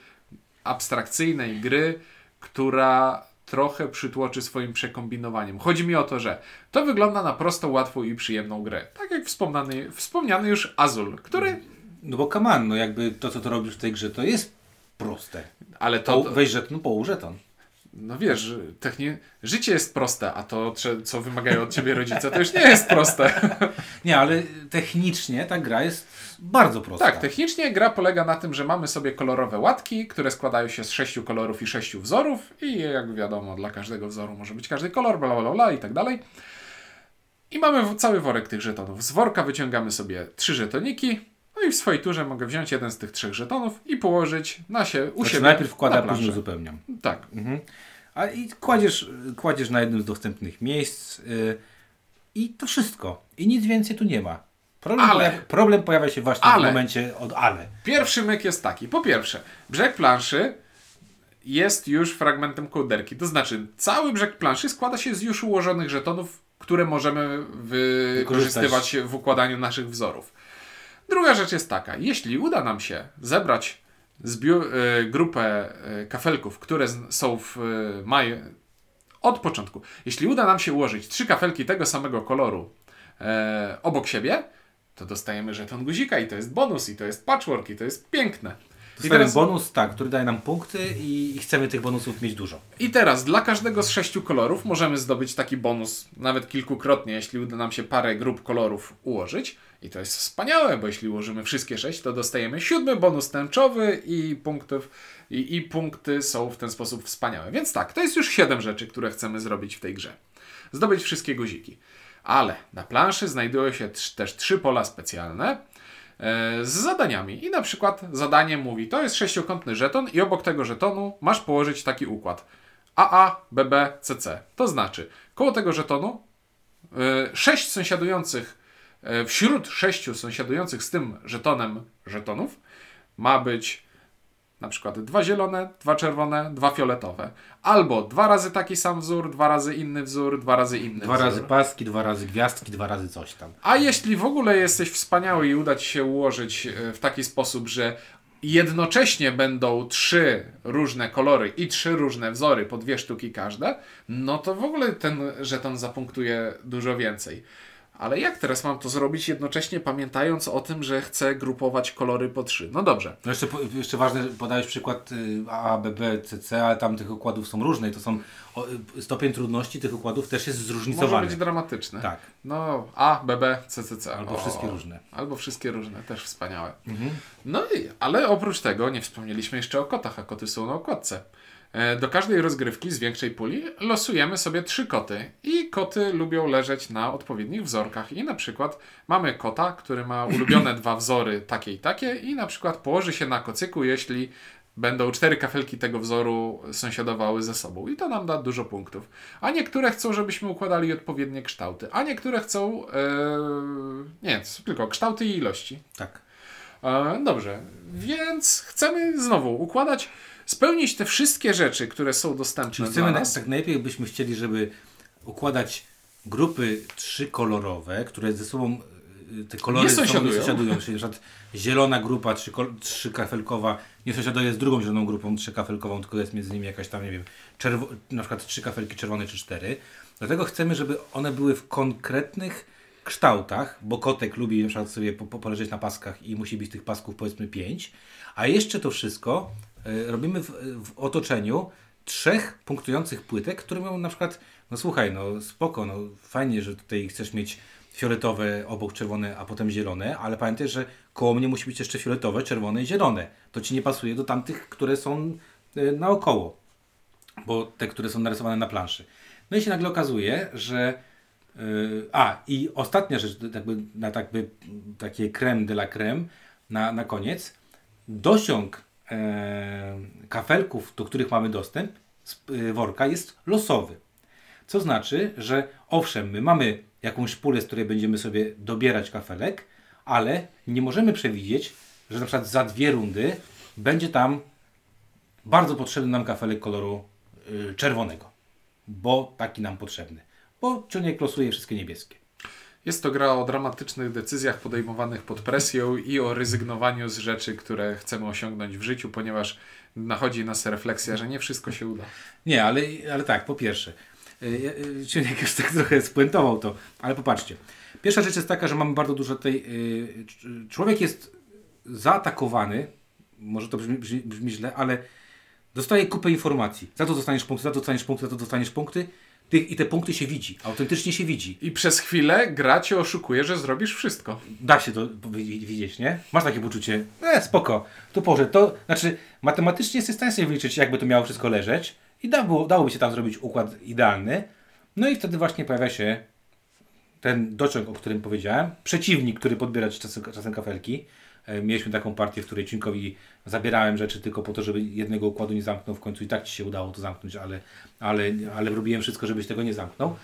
abstrakcyjnej gry, która trochę przytłoczy swoim przekombinowaniem. Chodzi mi o to, że to wygląda na prostą, łatwą i przyjemną grę. Tak jak wspomniany, wspomniany już Azul, który. No bo on, no jakby to co to robisz w tej grze to jest proste. Ale to. Po, weź żeton, połóż żeton. No wiesz, techni... życie jest proste, a to, co wymagają od ciebie rodzice, to już nie jest proste. Nie, ale technicznie ta gra jest bardzo prosta. Tak, technicznie gra polega na tym, że mamy sobie kolorowe łatki, które składają się z sześciu kolorów i sześciu wzorów i jak wiadomo, dla każdego wzoru może być każdy kolor, bla bla bla i tak dalej. I mamy cały worek tych żetonów. Z worka wyciągamy sobie trzy żetoniki, no i w swojej turze mogę wziąć jeden z tych trzech żetonów i położyć na się, u Znaczy, siebie najpierw wkładam, na a później uzupełniam. Tak. Mhm. A i kładziesz, kładziesz na jednym z dostępnych miejsc yy, i to wszystko. I nic więcej tu nie ma. Problem, Ale- pojawia, problem pojawia się właśnie Ale. w momencie od ale. Pierwszy myk jest taki. Po pierwsze, brzeg planszy jest już fragmentem kołderki. To znaczy, cały brzeg planszy składa się z już ułożonych żetonów, które możemy wykorzystywać w układaniu naszych wzorów. Druga rzecz jest taka. Jeśli uda nam się zebrać e, grupę e, kafelków, które są w e, maju, od początku. Jeśli uda nam się ułożyć trzy kafelki tego samego koloru e, obok siebie, to dostajemy żeton guzika i to jest bonus, i to jest patchwork, i to jest piękne. I Dostajemy teraz, bonus, tak, który daje nam punkty i, i chcemy tych bonusów mieć dużo. I teraz dla każdego z sześciu kolorów możemy zdobyć taki bonus nawet kilkukrotnie, jeśli uda nam się parę grup kolorów ułożyć. I to jest wspaniałe, bo jeśli ułożymy wszystkie sześć, to dostajemy siódmy bonus tęczowy i punktów i, i punkty są w ten sposób wspaniałe. Więc tak, to jest już siedem rzeczy, które chcemy zrobić w tej grze. Zdobyć wszystkie guziki. Ale na planszy znajdują się też trzy pola specjalne e, z zadaniami. I na przykład zadanie mówi, to jest sześciokątny żeton i obok tego żetonu masz położyć taki układ. AA, BB, CC. To znaczy, koło tego żetonu e, sześć sąsiadujących, wśród sześciu sąsiadujących z tym żetonem żetonów ma być na przykład dwa zielone, dwa czerwone, dwa fioletowe. Albo dwa razy taki sam wzór, dwa razy inny wzór, dwa razy inny Dwa wzór. razy paski, dwa razy gwiazdki, dwa razy coś tam. A jeśli w ogóle jesteś wspaniały i uda Ci się ułożyć e, w taki sposób, że jednocześnie będą trzy różne kolory i trzy różne wzory, po dwie sztuki każde, no to w ogóle ten żeton zapunktuje dużo więcej. Ale jak teraz mam to zrobić jednocześnie pamiętając o tym, że chcę grupować kolory po trzy? No dobrze. No jeszcze, jeszcze ważne, podałeś przykład y, A, B, B, C, C, ale tam tych układów są różne i to są, o, y, stopień trudności tych układów też jest Może zróżnicowany. być dramatyczne. Tak, No A, BB, CCC. albo wszystkie różne. Albo wszystkie różne, też wspaniałe. No i, ale oprócz tego nie wspomnieliśmy jeszcze o kotach, a koty są na okładce. E, Do każdej rozgrywki z większej puli losujemy sobie trzy koty i koty lubią leżeć na odpowiednich wzorkach i na przykład mamy kota, który ma ulubione dwa wzory takie i takie i na przykład położy się na kocyku, jeśli będą cztery kafelki tego wzoru sąsiadowały ze sobą i to nam da dużo punktów. A niektóre chcą, żebyśmy układali odpowiednie kształty, a niektóre chcą e, nie, tylko kształty i ilości. Tak. E, dobrze, więc chcemy znowu układać, spełnić te wszystkie rzeczy, które są dostępne Czyli dla chcemy, na, nas. tak najlepiej byśmy chcieli, żeby układać grupy trzykolorowe, które ze sobą y, te kolory Nie ze sobą sąsiadują. nie sąsiadują. Czyli na przykład zielona grupa trzykafelkowa nie sąsiaduje z drugą zieloną grupą trzykafelkową, tylko jest między nimi jakaś tam, nie wiem, czerwo- na przykład trzy kafelki czerwone czy cztery. Dlatego chcemy, żeby one były w konkretnych kształtach, bo kotek lubi na przykład sobie po, po, poleżeć na paskach i musi być tych pasków powiedzmy pięć, a jeszcze to wszystko y, robimy w, w otoczeniu trzech punktujących płytek, które mają na przykład, no słuchaj, no spoko, no fajnie, że tutaj chcesz mieć fioletowe, obok czerwone, a potem zielone, ale pamiętaj, że koło mnie musi być jeszcze fioletowe, czerwone i zielone. To ci nie pasuje do tamtych, które są y, naokoło, bo te, które są narysowane na planszy. No i się nagle okazuje, że y, a, i ostatnia rzecz, jakby, na jakby takie creme de la creme na, na koniec. Dosiąg e, kafelków, do których mamy dostęp z y, worka jest losowy. Co znaczy, że owszem, my mamy jakąś pulę, z której będziemy sobie dobierać kafelek, ale nie możemy przewidzieć, że na przykład za dwie rundy będzie tam bardzo potrzebny nam kafelek koloru y, czerwonego, bo taki nam potrzebny, bo ciągnik losuje wszystkie niebieskie. Jest to gra o dramatycznych decyzjach podejmowanych pod presją i o rezygnowaniu z rzeczy, które chcemy osiągnąć w życiu, ponieważ nachodzi nas refleksja, że nie wszystko się uda. Nie, ale, ale tak, po pierwsze, y, y, Ciuniek już tak trochę spuentował to, ale popatrzcie. Pierwsza rzecz jest taka, że mamy bardzo dużo tej... y, cz- Człowiek jest zaatakowany, może to brzmi, brzmi, brzmi źle, ale dostaje kupę informacji. Za to dostaniesz punkty, za to dostaniesz punkty, za to dostaniesz punkty. Ty, I te punkty się widzi, autentycznie się widzi. I przez chwilę gra cię oszukuje, że zrobisz wszystko. Da się to wi- widzieć, nie? Masz takie poczucie, e, spoko, tu poszedł. To znaczy, matematycznie jesteś w stanie sobie wyliczyć, jakby to miało wszystko leżeć i da, było, dałoby się tam zrobić układ idealny. No i wtedy właśnie pojawia się ten dociąg, o którym powiedziałem, przeciwnik, który podbiera ci czasem, czasem kafelki. E, Mieliśmy taką partię, w której Cinkowi zabierałem rzeczy tylko po to, żeby jednego układu nie zamknął. W końcu i tak ci się udało to zamknąć, ale, ale, ale robiłem wszystko, żebyś tego nie zamknął.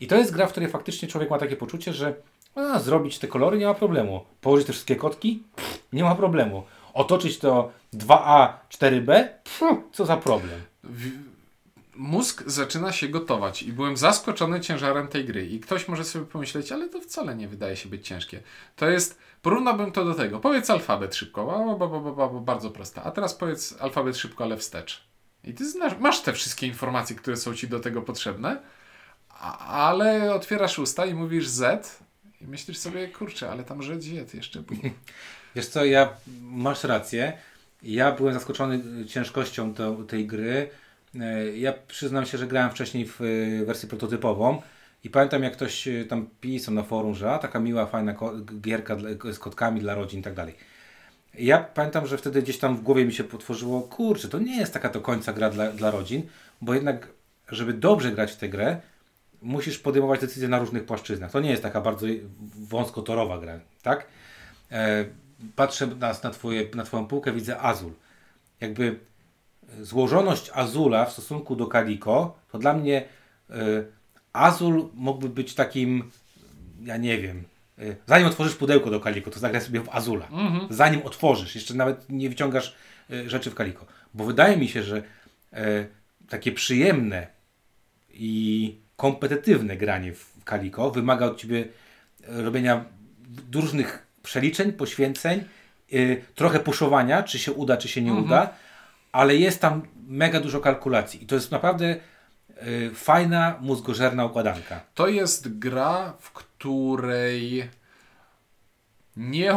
I to jest gra, w której faktycznie człowiek ma takie poczucie, że a, zrobić te kolory nie ma problemu. Położyć te wszystkie kotki? Pff, nie ma problemu. Otoczyć to 2A, 4B? Pff, co za problem. Mózg zaczyna się gotować i byłem zaskoczony ciężarem tej gry. I ktoś może sobie pomyśleć, ale to wcale nie wydaje się być ciężkie. To jest, porównałbym to do tego. Powiedz alfabet szybko, ba, ba, ba, ba, ba, ba, bardzo proste. A teraz powiedz alfabet szybko, ale wstecz. I ty znasz, masz te wszystkie informacje, które są ci do tego potrzebne, ale otwierasz usta i mówisz Z i myślisz sobie, kurczę, ale tam że Z jeszcze było. Wiesz co, ja masz rację. Ja byłem zaskoczony ciężkością to, tej gry. E, Ja przyznam się, że grałem wcześniej w y, wersję prototypową i pamiętam jak ktoś y, tam pisał na forum, że a taka miła, fajna gierka z kotkami dla rodzin i tak dalej. Ja pamiętam, że wtedy gdzieś tam w głowie mi się potworzyło, kurczę, to nie jest taka do końca gra dla, dla rodzin, bo jednak, żeby dobrze grać w tę grę, musisz podejmować decyzje na różnych płaszczyznach. To nie jest taka bardzo wąskotorowa gra, tak? E, patrzę na, na, twoje, na Twoją półkę, widzę Azul. Jakby złożoność Azula w stosunku do Kaliko, to dla mnie e, Azul mógłby być takim, ja nie wiem, e, zanim otworzysz pudełko do Kaliko, to zagraj sobie w Azula. Zanim otworzysz, jeszcze nawet nie wyciągasz e, rzeczy w Kaliko. Bo wydaje mi się, że takie przyjemne i kompetytywne granie w Kaliko wymaga od Ciebie robienia różnych przeliczeń, poświęceń, trochę puszowania, czy się uda, czy się nie uda, ale jest tam mega dużo kalkulacji i to jest naprawdę yy, fajna, mózgożerna układanka. To jest gra, w której nie,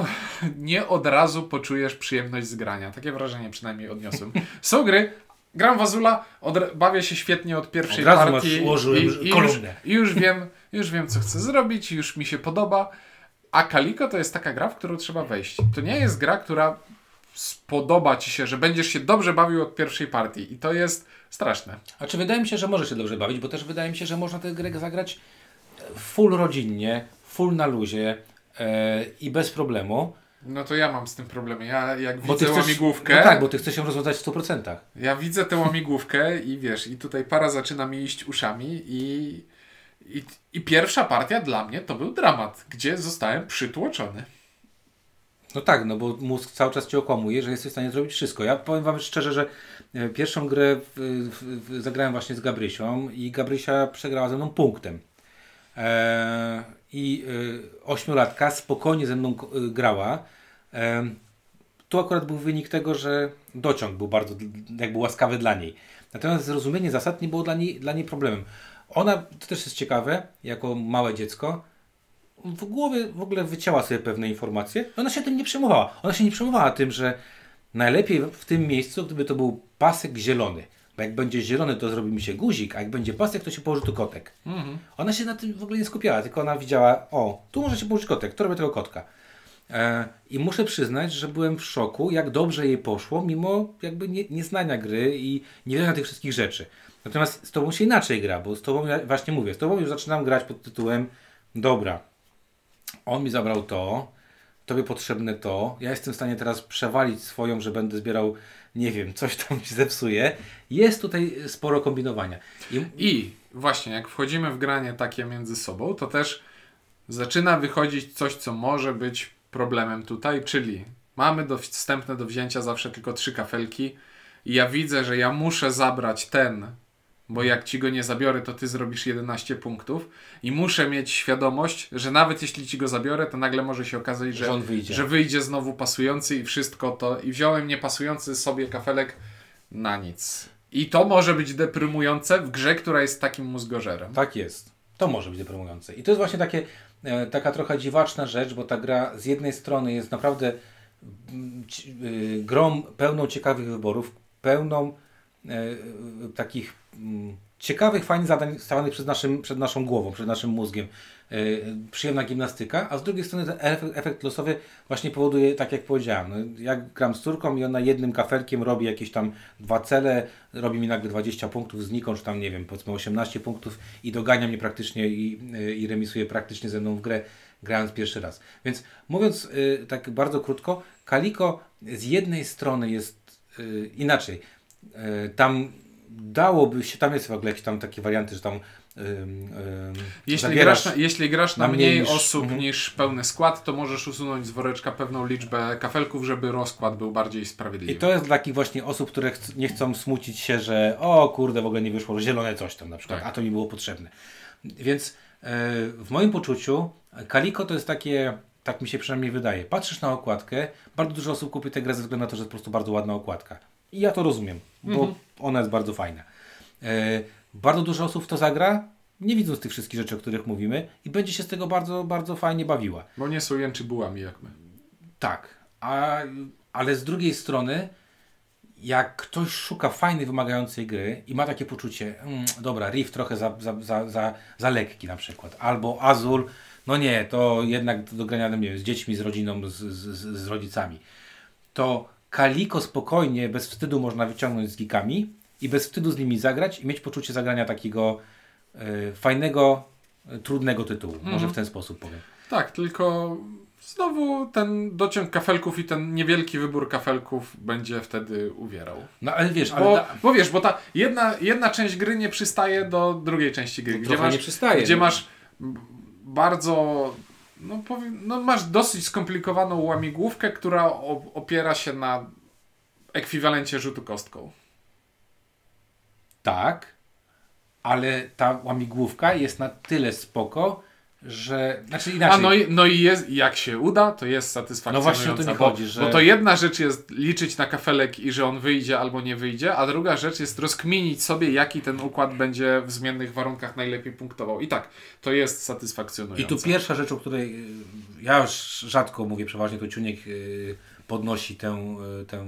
nie od razu poczujesz przyjemność z grania. Takie wrażenie przynajmniej odniosłem. Są gry, gram w Azula, od, bawię się świetnie od pierwszej Od razu partii masz ułożyłem i, i, już, kolumnę. i już wiem, już wiem co chcę zrobić, już mi się podoba. A Kaliko to jest taka gra, w którą trzeba wejść. To nie jest gra, która spodoba Ci się, że będziesz się dobrze bawił od pierwszej partii. I to jest straszne. A czy wydaje mi się, że może się dobrze bawić, bo też wydaje mi się, że można tę grę zagrać full rodzinnie, full na luzie e, i bez problemu. No to ja mam z tym problemy. Ja jak Bo widzę chcesz, łamigłówkę, no tak, bo ty chcesz ją rozwiązać w 100%. ja widzę tę łamigłówkę i wiesz, i tutaj para zaczyna mi iść uszami i, i, i pierwsza partia dla mnie to był dramat, gdzie zostałem przytłoczony. No tak, no bo mózg cały czas cię okłamuje, że jesteś w stanie zrobić wszystko. Ja powiem wam szczerze, że e, pierwszą grę w, w, zagrałem właśnie z Gabrysią i Gabrysia przegrała ze mną punktem. E, I e, ośmiolatka spokojnie ze mną grała. E, tu akurat był wynik tego, że dociąg był bardzo jakby łaskawy dla niej. Natomiast zrozumienie zasad nie było dla niej, dla niej problemem. Ona, to też jest ciekawe, jako małe dziecko, w głowie w ogóle wycięła sobie pewne informacje. Ona się tym nie przejmowała. Ona się nie przejmowała tym, że najlepiej w tym miejscu, gdyby to był pasek zielony. Bo jak będzie zielony, to zrobi mi się guzik, a jak będzie pasek, to się położy tu kotek. Ona się na tym w ogóle nie skupiała, tylko ona widziała, o, tu może się położyć kotek, to robię tego kotka. E, I muszę przyznać, że byłem w szoku, jak dobrze jej poszło, mimo jakby nie, nieznania gry i niewiele tych wszystkich rzeczy. Natomiast z tobą się inaczej gra, bo z tobą, ja właśnie mówię, z tobą już zaczynam grać pod tytułem dobra, on mi zabrał to, tobie potrzebne to, ja jestem w stanie teraz przewalić swoją, że będę zbierał, nie wiem, coś tam się zepsuje. Jest tutaj sporo kombinowania. I, I właśnie, jak wchodzimy w granie takie między sobą, to też zaczyna wychodzić coś, co może być problemem tutaj, czyli mamy do, wstępne do wzięcia zawsze tylko trzy kafelki i ja widzę, że ja muszę zabrać ten, bo jak ci go nie zabiorę, to ty zrobisz 11 punktów i muszę mieć świadomość, że nawet jeśli ci go zabiorę, to nagle może się okazać, że, Że wyjdzie. że wyjdzie znowu pasujący i wszystko to i wziąłem niepasujący sobie kafelek na nic. I to może być deprymujące w grze, która jest takim mózgożerem. Tak jest. To może być deprymujące. I to jest właśnie takie, e, taka trochę dziwaczna rzecz, bo ta gra z jednej strony jest naprawdę mm, y, grą pełną ciekawych wyborów, pełną takich mm, ciekawych, fajnych zadań stawianych przed, naszym, przed naszą głową, przed naszym mózgiem. E, przyjemna gimnastyka, a z drugiej strony ten efekt, losowy właśnie powoduje, tak jak powiedziałem, no, jak gram z córką i ona jednym kafelkiem robi jakieś tam dwa cele, robi mi nagle 20 punktów znikąd, czy tam nie wiem, powiedzmy 18 punktów i dogania mnie praktycznie i, y, i remisuje praktycznie ze mną w grę, grając pierwszy raz. Więc mówiąc y, tak bardzo krótko, Kaliko z jednej strony jest y, inaczej. Y, tam dałoby się, tam jest w ogóle jakieś tam takie warianty, że tam ym, ym, Jeśli grasz, na, jeśli grasz na na mniej mniej niż- osób mhm. niż pełny skład, to możesz usunąć z woreczka pewną liczbę kafelków, żeby rozkład był bardziej sprawiedliwy. I to jest dla takich właśnie osób, które nie chcą smucić się, że o kurde, w ogóle nie wyszło zielone coś tam na przykład, Tak. a to mi było potrzebne. Więc e, w moim poczuciu Kaliko to jest takie, tak mi się przynajmniej wydaje, patrzysz na okładkę, bardzo dużo osób kupi tę grę ze względu na to, że jest po prostu bardzo ładna okładka. I ja to rozumiem, bo Mhm. ona jest bardzo fajna. E, bardzo dużo osób to zagra, nie widząc tych wszystkich rzeczy, o których mówimy i będzie się z tego bardzo, bardzo fajnie bawiła. Bo nie są jęczy bułami jak my. Tak, a, ale z drugiej strony, jak ktoś szuka fajnej, wymagającej gry i ma takie poczucie, mm, dobra, Rift trochę za, za, za, za, za lekki na przykład, albo Azul, no nie, to jednak do grania nie wiem, z dziećmi, z rodziną, z, z, z- z rodzicami, to Kaliko spokojnie, bez wstydu można wyciągnąć z geekami i bez wstydu z nimi zagrać i mieć poczucie zagrania takiego e, fajnego, e, trudnego tytułu. Może w ten sposób powiem. Tak, tylko znowu ten dociąg kafelków i ten niewielki wybór kafelków będzie wtedy uwierał. No ale wiesz, ale Bo, da- bo wiesz, bo ta jedna, jedna część gry nie przystaje do drugiej części gry, gdzie masz, gdzie no. masz bardzo, no, powiem, no masz dosyć skomplikowaną łamigłówkę, która opiera się na ekwiwalencie rzutu kostką. Tak, ale ta łamigłówka jest na tyle spoko, że. Znaczy inaczej. A no i, no i jest, jak się uda, to jest satysfakcjonująca. No właśnie o to mi bo, chodzi, że- bo to jedna rzecz jest liczyć na kafelek i że on wyjdzie albo nie wyjdzie, a druga rzecz jest rozkminić sobie, jaki ten układ będzie w zmiennych warunkach najlepiej punktował. I tak, to jest I satysfakcjonujące. tu pierwsza rzecz, o której y, ja już rzadko mówię, przeważnie to Ciuniek y, podnosi tę, y, tę,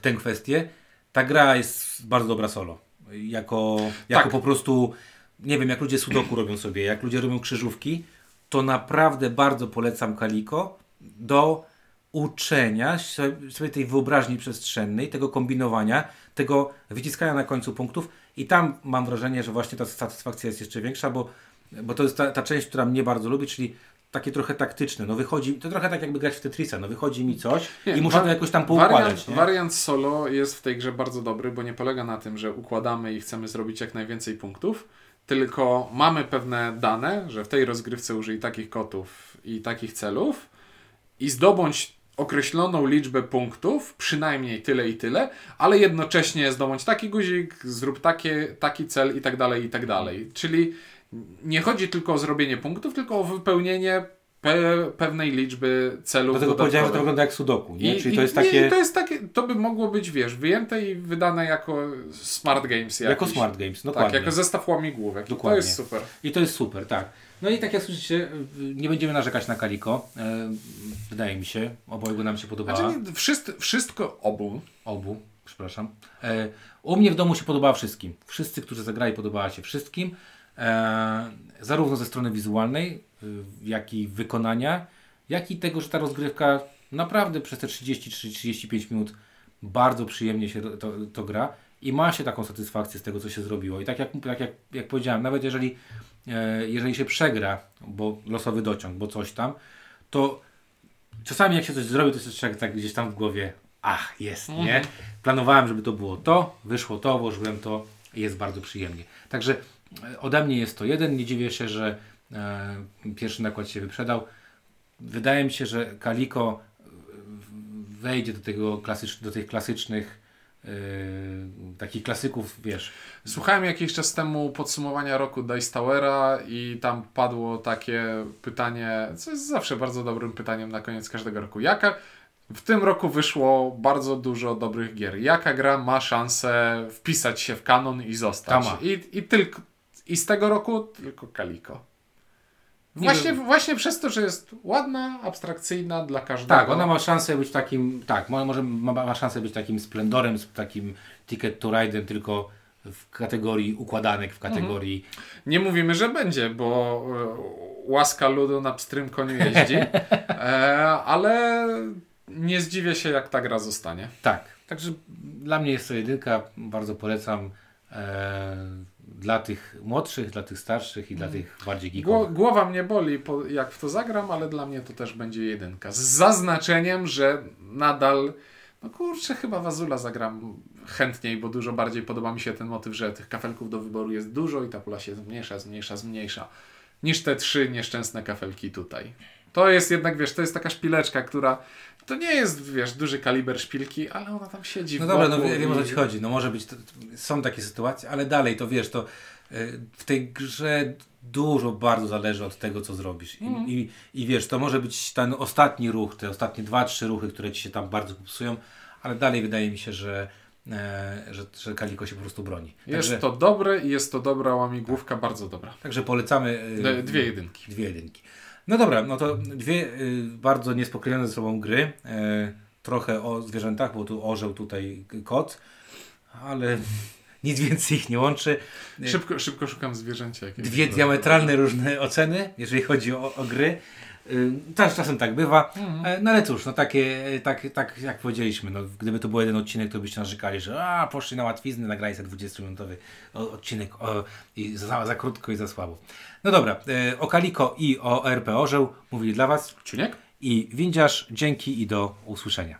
tę kwestię. Ta gra jest bardzo dobra solo. Jako, jako Tak. po prostu, nie wiem, jak ludzie sudoku robią sobie, jak ludzie robią krzyżówki, to naprawdę bardzo polecam Kaliko do uczenia sobie tej wyobraźni przestrzennej, tego kombinowania, tego wyciskania na końcu punktów i tam mam wrażenie, że właśnie ta satysfakcja jest jeszcze większa, bo, bo to jest ta, ta część, która mnie bardzo lubi, czyli takie trochę taktyczne. No wychodzi, to trochę tak jakby grać w Tetrisa. No wychodzi mi coś Nie, i muszę to jakoś tam poukładać. Wariant, nie? wariant solo jest w tej grze bardzo dobry, bo nie polega na tym, że układamy i chcemy zrobić jak najwięcej punktów, tylko mamy pewne dane, że w tej rozgrywce użyj takich kotów i takich celów i zdobądź określoną liczbę punktów, przynajmniej tyle i tyle, ale jednocześnie zdobądź taki guzik, zrób takie, taki cel i tak dalej, i tak dalej. Czyli nie chodzi tylko o zrobienie punktów, tylko o wypełnienie pe- pewnej liczby celów Do tego powiedziałem, że to wygląda jak sudoku, nie? I- Czyli i- to jest nie, takie to jest takie, to by mogło być, wiesz, wyjęte i wydane jako smart games. jako jakiś. smart games, Tak, dokładnie. jako zestaw łamigłówek. I To Dokładnie. jest super. I to jest super, tak. No i tak jak słyszycie, nie będziemy narzekać na Kaliko. E, wydaje mi się, obojgu nam się podobała. Znaczy, nie, wszystko, wszystko obu. Obu, przepraszam. E, u mnie w domu się podobała wszystkim. Wszyscy, którzy zagrali, podobała się wszystkim. Zarówno ze strony wizualnej, y, jak i wykonania, jak i tego, że ta rozgrywka naprawdę przez te 30-35 minut bardzo przyjemnie się to, to gra i ma się taką satysfakcję z tego, co się zrobiło. I tak jak, jak, jak, jak powiedziałem, nawet jeżeli, e, jeżeli się przegra, bo losowy dociąg, bo coś tam, to czasami jak się coś zrobi, to jest tak gdzieś tam w głowie, ach, jest, nie? Planowałem, żeby to było to, wyszło to, włożyłem to jest bardzo przyjemnie. Także ode mnie jest to jeden, nie dziwię się, że e, pierwszy nakład się wyprzedał. Wydaje mi się, że Kaliko wejdzie do, tego klasycz, do tych klasycznych e, takich klasyków, wiesz, Słuchałem jakiś czas temu podsumowania roku Dice Towera i tam padło takie pytanie, co jest zawsze bardzo dobrym pytaniem na koniec każdego roku. Jaka w tym roku wyszło bardzo dużo dobrych gier. Jaka gra ma szansę wpisać się w kanon i zostać? I, i, tylko, I z tego roku tylko Kaliko. Nie Właśnie, wiem. właśnie przez to, że jest ładna, abstrakcyjna dla każdego. Tak, ona ma szansę być takim, tak, mo- może ma, ma szansę być takim splendorem, takim Ticket to Ride'em, tylko w kategorii układanek, w kategorii Nie mówimy, że będzie, bo e, łaska ludu na pstrym koniu jeździ, e, ale nie zdziwię się, jak ta gra zostanie. Tak, także dla mnie jest to jedynka, bardzo polecam e, dla tych młodszych, dla tych starszych i dla tych bardziej geekowych. głowa mnie boli, jak w to zagram, ale dla mnie to też będzie jedynka. Z zaznaczeniem, że nadal, no kurczę, chyba Wazula zagram chętniej, bo dużo bardziej podoba mi się ten motyw, że tych kafelków do wyboru jest dużo i ta pula się zmniejsza, zmniejsza, zmniejsza, niż te trzy nieszczęsne kafelki tutaj. To jest jednak, wiesz, to jest taka szpileczka, która to nie jest, wiesz, duży kaliber szpilki, ale ona tam siedzi No w dobra, no wiem o co ci chodzi, no może być, to, są takie sytuacje, ale dalej to wiesz, to y, w tej grze dużo bardzo zależy od tego, co zrobisz. I, Mhm. i, I wiesz, to może być ten ostatni ruch, te ostatnie dwa, trzy ruchy, które ci się tam bardzo popsują, ale dalej wydaje mi się, że, e, że, że Kaliko się po prostu broni. Jest Także, to dobre i jest to dobra łamigłówka, bardzo dobra. także polecamy. D- Dwie jedynki. Dwie jedynki. No dobra, no to dwie y, bardzo niespokrojone ze sobą gry. E, trochę o zwierzętach, bo tu orzeł, tutaj kot, ale nic więcej ich nie łączy. E, Szybko, szybko szukam zwierzęcia. Dwie diametralne różne oceny, jeżeli chodzi o, o gry. Y, Też czasem tak bywa. E, No ale cóż, no takie, e, tak, tak jak powiedzieliśmy, no, gdyby to był jeden odcinek, to byście narzekali, że a, poszli na łatwizny, nagrali sobie 20-minutowy o- odcinek o, i za, za krótko i za słabo. No dobra, e, o Kaliko i o RP Orzeł mówili dla Was Ciuniek? i Windziarz. Dzięki i do usłyszenia.